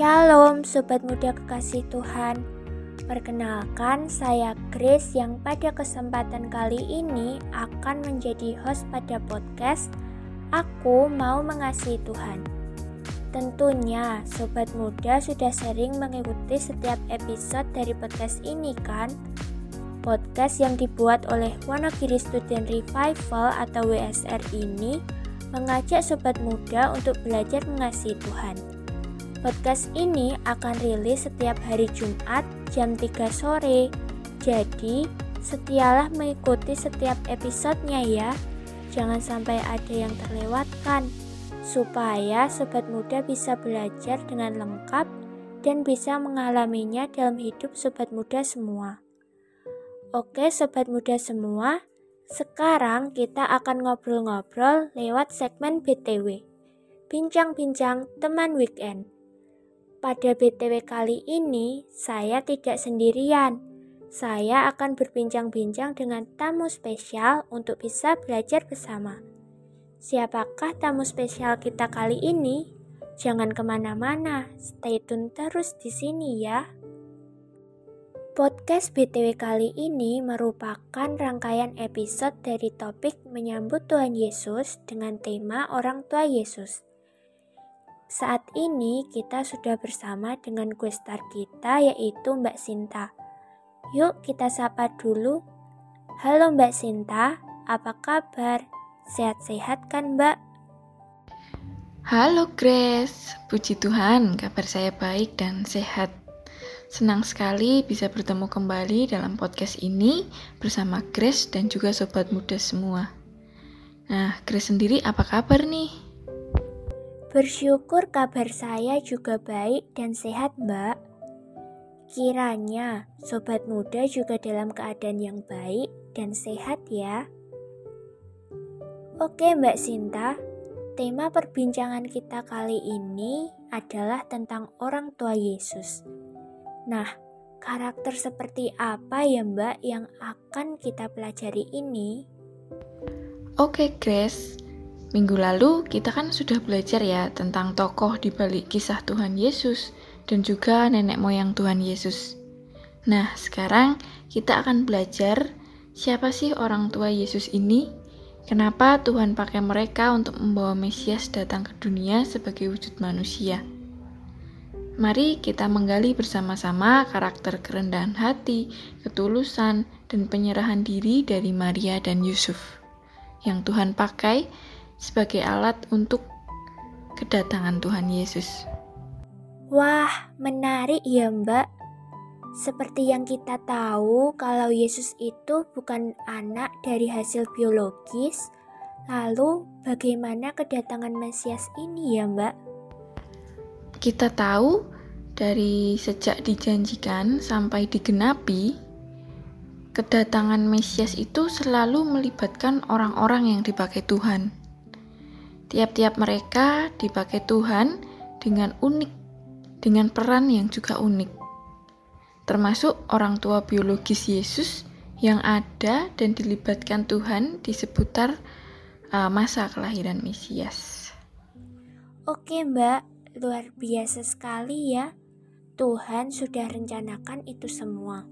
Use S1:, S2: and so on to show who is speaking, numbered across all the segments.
S1: Shalom Sobat Muda Kekasih Tuhan Perkenalkan saya Grace yang pada kesempatan kali ini akan menjadi host pada podcast Aku Mau Mengasihi Tuhan Tentunya Sobat Muda sudah sering mengikuti setiap episode dari podcast ini kan? Podcast yang dibuat oleh Wonogiri Student Revival atau WSR ini mengajak sobat muda untuk belajar mengasihi Tuhan. Podcast ini akan rilis setiap hari Jumat jam 3 sore. Jadi, setialah mengikuti setiap episodenya ya. Jangan sampai ada yang terlewatkan supaya sobat muda bisa belajar dengan lengkap dan bisa mengalaminya dalam hidup sobat muda semua. Oke, sobat muda semua, sekarang kita akan ngobrol-ngobrol lewat segmen BTW. Bincang-bincang teman weekend. Pada BTW kali ini, saya tidak sendirian. Saya akan berbincang-bincang dengan tamu spesial untuk bisa belajar bersama. Siapakah tamu spesial kita kali ini? Jangan ke mana-mana, stay tune terus di sini ya. Podcast BTW kali ini merupakan rangkaian episode dari topik menyambut Tuhan Yesus dengan tema orang tua Yesus. Saat ini kita sudah bersama dengan gue star kita yaitu Mbak Sinta. Yuk kita sapa dulu. Halo Mbak Sinta, apa kabar? Sehat-sehat kan Mbak?
S2: Halo Grace, puji Tuhan kabar saya baik dan sehat. Senang sekali bisa bertemu kembali dalam podcast ini bersama Grace dan juga sobat muda semua. Nah, Grace sendiri apa kabar nih?
S1: Bersyukur kabar saya juga baik dan sehat, Mbak. Kiranya sobat muda juga dalam keadaan yang baik dan sehat ya. Oke, Mbak Sinta. Tema perbincangan kita kali ini adalah tentang orang tua Yesus. Nah, karakter seperti apa ya, Mbak, yang akan kita pelajari ini?
S2: Oke, Grace. Minggu lalu kita kan sudah belajar ya tentang tokoh di balik kisah Tuhan Yesus dan juga nenek moyang Tuhan Yesus. Nah, sekarang kita akan belajar siapa sih orang tua Yesus ini? Kenapa Tuhan pakai mereka untuk membawa Mesias datang ke dunia sebagai wujud manusia? Mari kita menggali bersama-sama karakter kerendahan hati, ketulusan, dan penyerahan diri dari Maria dan Yusuf yang Tuhan pakai sebagai alat untuk kedatangan Tuhan Yesus.
S1: Wah, menarik ya, Mbak. Seperti yang kita tahu, kalau Yesus itu bukan anak dari hasil biologis, lalu bagaimana kedatangan Mesias ini ya, Mbak?
S2: Kita tahu dari sejak dijanjikan sampai digenapi, kedatangan Mesias itu selalu melibatkan orang-orang yang dipakai Tuhan. Tiap-tiap mereka dipakai Tuhan dengan unik, dengan peran yang juga unik. Termasuk orang tua biologis Yesus yang ada dan dilibatkan Tuhan di seputar uh, masa kelahiran Mesias.
S1: Oke, Mbak, luar biasa sekali ya. Tuhan sudah rencanakan itu semua.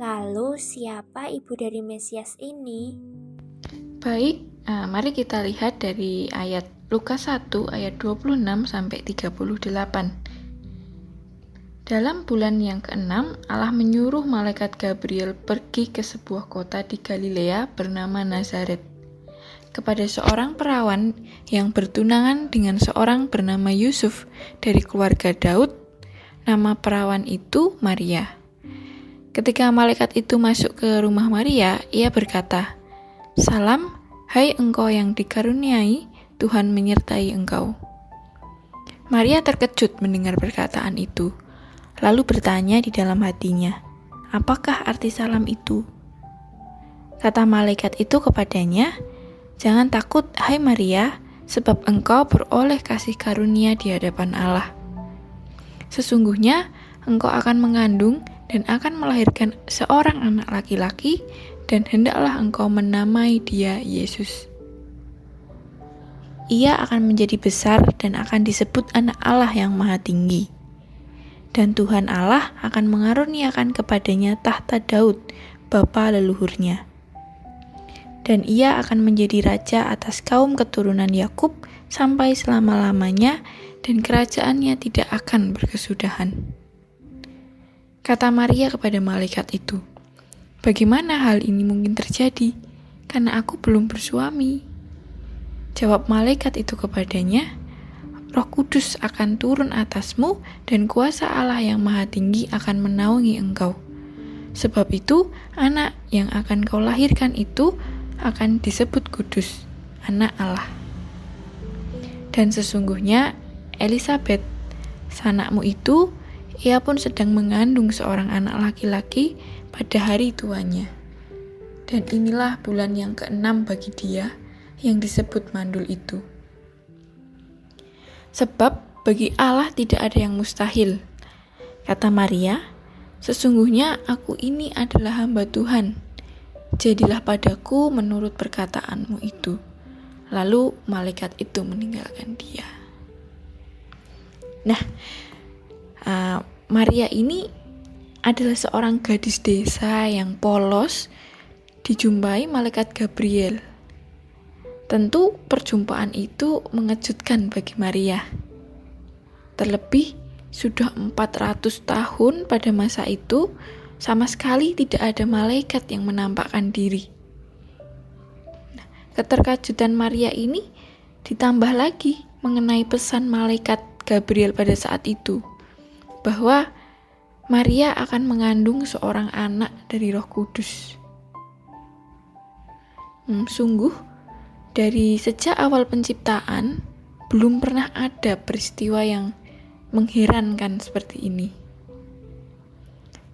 S1: Lalu, siapa ibu dari Mesias ini?
S2: Baik, Nah, mari kita lihat dari ayat Lukas 1 ayat 26 sampai 38. Dalam bulan yang keenam, Allah menyuruh malaikat Gabriel pergi ke sebuah kota di Galilea bernama Nazaret kepada seorang perawan yang bertunangan dengan seorang bernama Yusuf dari keluarga Daud. Nama perawan itu Maria. Ketika malaikat itu masuk ke rumah Maria, ia berkata, "Salam, Hai engkau yang dikaruniai, Tuhan menyertai engkau. Maria terkejut mendengar perkataan itu, lalu bertanya di dalam hatinya, "Apakah arti salam itu?" Kata malaikat itu kepadanya, "Jangan takut, hai Maria, sebab engkau beroleh kasih karunia di hadapan Allah. Sesungguhnya engkau akan mengandung dan akan melahirkan seorang anak laki-laki, dan hendaklah engkau menamai dia Yesus. Ia akan menjadi besar dan akan disebut anak Allah yang maha tinggi. dan Tuhan Allah akan mengaruniakan kepadanya tahta Daud, bapa leluhurnya. Dan ia akan menjadi raja atas kaum keturunan Yakub sampai selama-lamanya dan kerajaannya tidak akan berkesudahan. Kata Maria kepada malaikat itu, Bagaimana hal ini mungkin terjadi? Karena aku belum bersuami. Jawab malaikat itu kepadanya, Roh Kudus akan turun atasmu dan kuasa Allah yang maha tinggi akan menaungi engkau. Sebab itu, anak yang akan kau lahirkan itu akan disebut kudus, anak Allah. Dan sesungguhnya Elizabeth, sanakmu itu, ia pun sedang mengandung seorang anak laki-laki pada hari tuanya. Dan inilah bulan yang keenam bagi dia yang disebut mandul itu. Sebab bagi Allah tidak ada yang mustahil. Kata Maria, sesungguhnya aku ini adalah hamba Tuhan. Jadilah padaku menurut perkataanmu itu. Lalu malaikat itu meninggalkan dia. Nah, uh, Maria ini adalah seorang gadis desa yang polos dijumpai malaikat Gabriel. Tentu perjumpaan itu mengejutkan bagi Maria. Terlebih sudah 400 tahun pada masa itu sama sekali tidak ada malaikat yang menampakkan diri. Nah, keterkejutan Maria ini ditambah lagi mengenai pesan malaikat Gabriel pada saat itu bahwa Maria akan mengandung seorang anak dari Roh Kudus. Hmm, sungguh, dari sejak awal penciptaan, belum pernah ada peristiwa yang mengherankan seperti ini.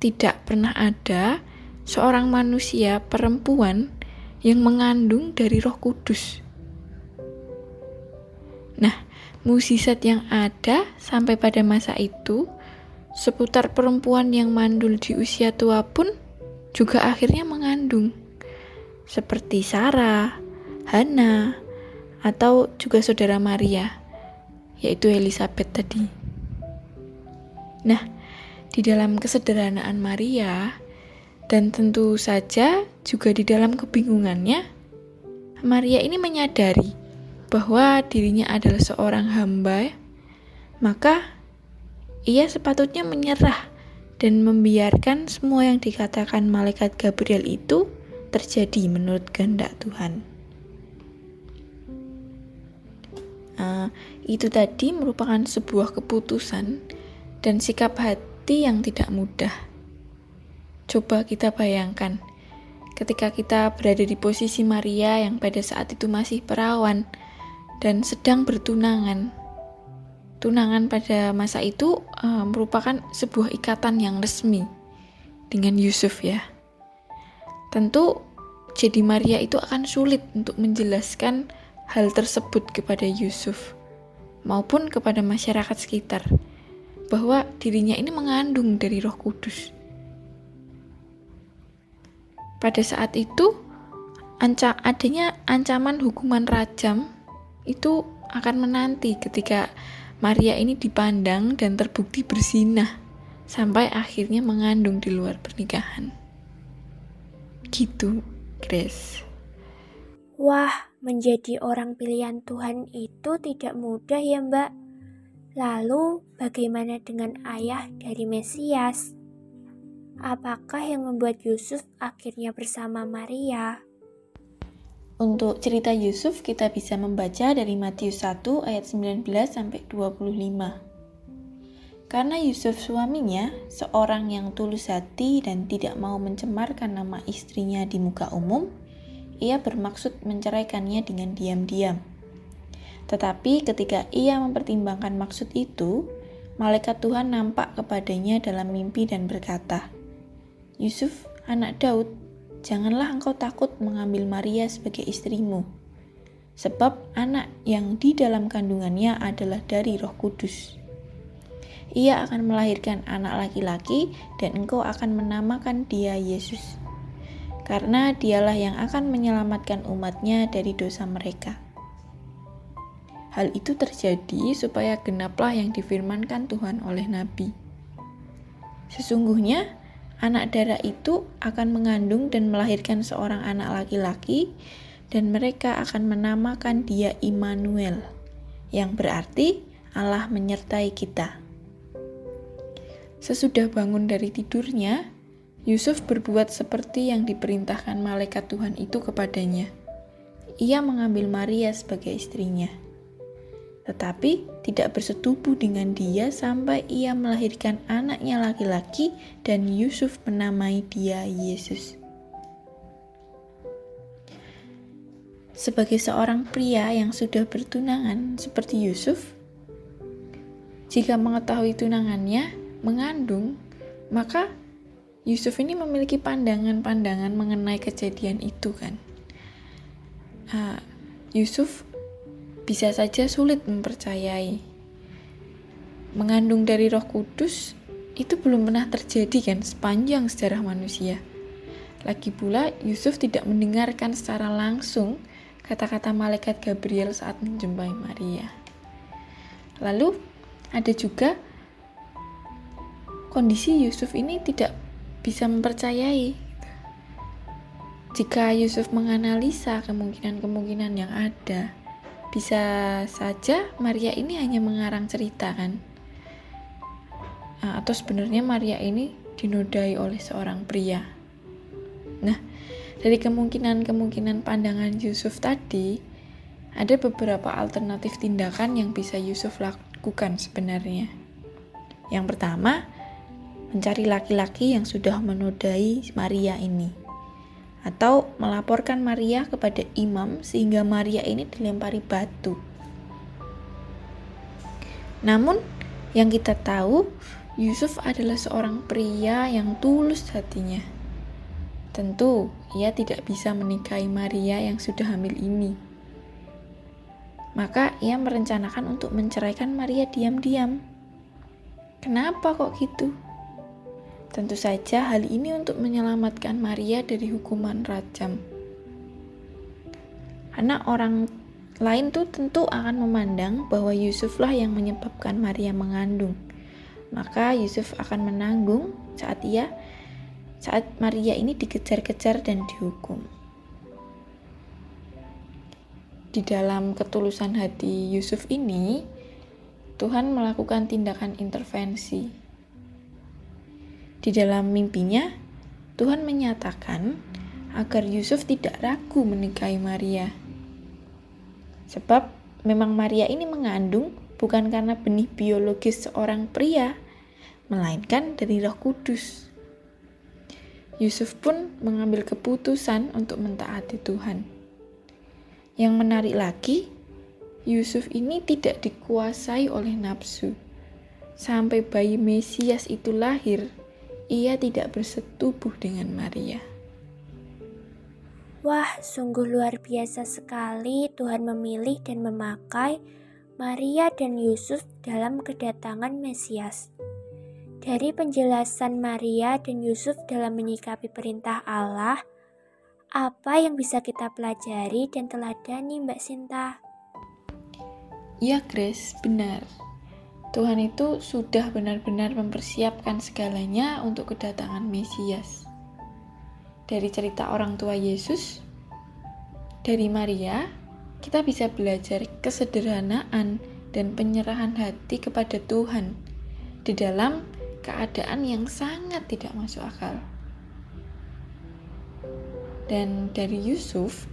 S2: Tidak pernah ada seorang manusia perempuan yang mengandung dari Roh Kudus. Nah, musisat yang ada sampai pada masa itu seputar perempuan yang mandul di usia tua pun juga akhirnya mengandung. Seperti Sarah, Hana, atau juga saudara Maria, yaitu Elizabeth tadi. Nah, di dalam kesederhanaan Maria, dan tentu saja juga di dalam kebingungannya, Maria ini menyadari bahwa dirinya adalah seorang hamba, maka ia sepatutnya menyerah dan membiarkan semua yang dikatakan malaikat Gabriel itu terjadi menurut kehendak Tuhan. Uh, itu tadi merupakan sebuah keputusan dan sikap hati yang tidak mudah. Coba kita bayangkan, ketika kita berada di posisi Maria yang pada saat itu masih perawan dan sedang bertunangan tunangan pada masa itu uh, merupakan sebuah ikatan yang resmi dengan Yusuf ya. Tentu jadi Maria itu akan sulit untuk menjelaskan hal tersebut kepada Yusuf maupun kepada masyarakat sekitar bahwa dirinya ini mengandung dari Roh Kudus. Pada saat itu anca adanya ancaman hukuman rajam itu akan menanti ketika Maria ini dipandang dan terbukti bersinah sampai akhirnya mengandung di luar pernikahan. Gitu, Grace.
S1: Wah, menjadi orang pilihan Tuhan itu tidak mudah ya, Mbak. Lalu, bagaimana dengan ayah dari Mesias? Apakah yang membuat Yusuf akhirnya bersama Maria?
S2: Untuk cerita Yusuf kita bisa membaca dari Matius 1 ayat 19 sampai 25. Karena Yusuf suaminya seorang yang tulus hati dan tidak mau mencemarkan nama istrinya di muka umum, ia bermaksud menceraikannya dengan diam-diam. Tetapi ketika ia mempertimbangkan maksud itu, malaikat Tuhan nampak kepadanya dalam mimpi dan berkata, "Yusuf, anak Daud, janganlah engkau takut mengambil Maria sebagai istrimu, sebab anak yang di dalam kandungannya adalah dari Roh Kudus. Ia akan melahirkan anak laki-laki, dan engkau akan menamakan dia Yesus, karena dialah yang akan menyelamatkan umatnya dari dosa mereka. Hal itu terjadi supaya genaplah yang difirmankan Tuhan oleh Nabi. Sesungguhnya, anak darah itu akan mengandung dan melahirkan seorang anak laki-laki, dan mereka akan menamakan dia Immanuel, yang berarti Allah menyertai kita. Sesudah bangun dari tidurnya, Yusuf berbuat seperti yang diperintahkan malaikat Tuhan itu kepadanya. Ia mengambil Maria sebagai istrinya tetapi tidak bersetubuh dengan dia sampai ia melahirkan anaknya laki-laki dan Yusuf menamai dia Yesus. Sebagai seorang pria yang sudah bertunangan seperti Yusuf, jika mengetahui tunangannya mengandung, maka Yusuf ini memiliki pandangan-pandangan mengenai kejadian itu kan. Uh, Yusuf bisa saja sulit mempercayai. Mengandung dari Roh Kudus itu belum pernah terjadi kan sepanjang sejarah manusia. Lagi pula Yusuf tidak mendengarkan secara langsung kata-kata malaikat Gabriel saat menjumpai Maria. Lalu ada juga kondisi Yusuf ini tidak bisa mempercayai. Jika Yusuf menganalisa kemungkinan-kemungkinan yang ada, bisa saja Maria ini hanya mengarang cerita kan? Atau sebenarnya Maria ini dinodai oleh seorang pria. Nah dari kemungkinan-kemungkinan pandangan Yusuf tadi ada beberapa alternatif tindakan yang bisa Yusuf lakukan sebenarnya. Yang pertama mencari laki-laki yang sudah menodai Maria ini atau melaporkan Maria kepada imam sehingga Maria ini dilempari batu. Namun, yang kita tahu, Yusuf adalah seorang pria yang tulus hatinya. Tentu, ia tidak bisa menikahi Maria yang sudah hamil ini. Maka ia merencanakan untuk menceraikan Maria diam-diam. Kenapa kok gitu? Tentu saja hal ini untuk menyelamatkan Maria dari hukuman rajam. Karena orang lain tuh tentu akan memandang bahwa Yusuflah yang menyebabkan Maria mengandung. Maka Yusuf akan menanggung saat ia saat Maria ini dikejar-kejar dan dihukum. Di dalam ketulusan hati Yusuf ini, Tuhan melakukan tindakan intervensi di dalam mimpinya, Tuhan menyatakan agar Yusuf tidak ragu menikahi Maria. Sebab memang Maria ini mengandung bukan karena benih biologis seorang pria, melainkan dari Roh Kudus. Yusuf pun mengambil keputusan untuk mentaati Tuhan. Yang menarik lagi, Yusuf ini tidak dikuasai oleh nafsu. Sampai bayi Mesias itu lahir, ia tidak bersetubuh dengan Maria.
S1: Wah, sungguh luar biasa sekali Tuhan memilih dan memakai Maria dan Yusuf dalam kedatangan Mesias. Dari penjelasan Maria dan Yusuf dalam menyikapi perintah Allah, apa yang bisa kita pelajari dan teladani Mbak Sinta?
S2: Ya, Grace, benar. Tuhan itu sudah benar-benar mempersiapkan segalanya untuk kedatangan Mesias. Dari cerita orang tua Yesus, dari Maria, kita bisa belajar kesederhanaan dan penyerahan hati kepada Tuhan di dalam keadaan yang sangat tidak masuk akal. Dan dari Yusuf,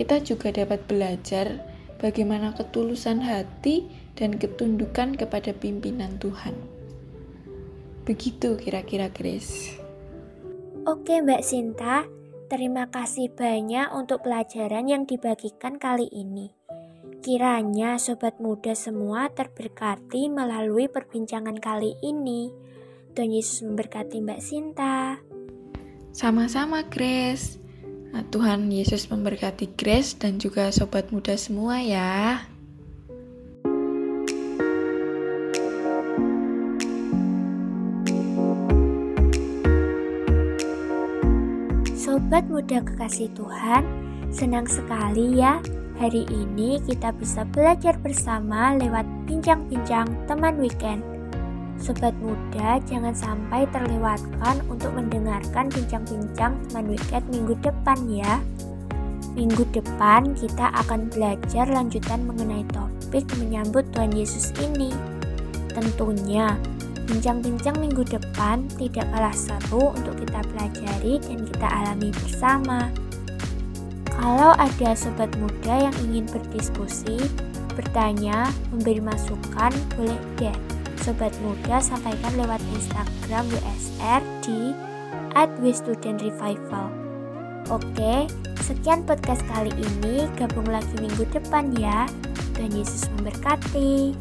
S2: kita juga dapat belajar bagaimana ketulusan hati dan ketundukan kepada pimpinan Tuhan. Begitu kira-kira Grace.
S1: Oke Mbak Sinta, terima kasih banyak untuk pelajaran yang dibagikan kali ini. Kiranya sobat muda semua terberkati melalui perbincangan kali ini. Tuhan Yesus memberkati Mbak Sinta.
S2: Sama-sama Grace. Tuhan Yesus memberkati Grace dan juga sobat muda semua ya.
S1: Sobat muda kekasih Tuhan, senang sekali ya hari ini kita bisa belajar bersama lewat bincang-bincang teman weekend. Sobat muda, jangan sampai terlewatkan untuk mendengarkan bincang-bincang teman wicket minggu depan ya. Minggu depan kita akan belajar lanjutan mengenai topik menyambut Tuhan Yesus ini. Tentunya, bincang-bincang minggu depan tidak kalah seru untuk kita pelajari dan kita alami bersama. Kalau ada sobat muda yang ingin berdiskusi, bertanya, memberi masukan, boleh deh Sobat Muda sampaikan lewat Instagram WSR di at Revival. Oke, sekian podcast kali ini. Gabung lagi minggu depan ya. Tuhan Yesus memberkati.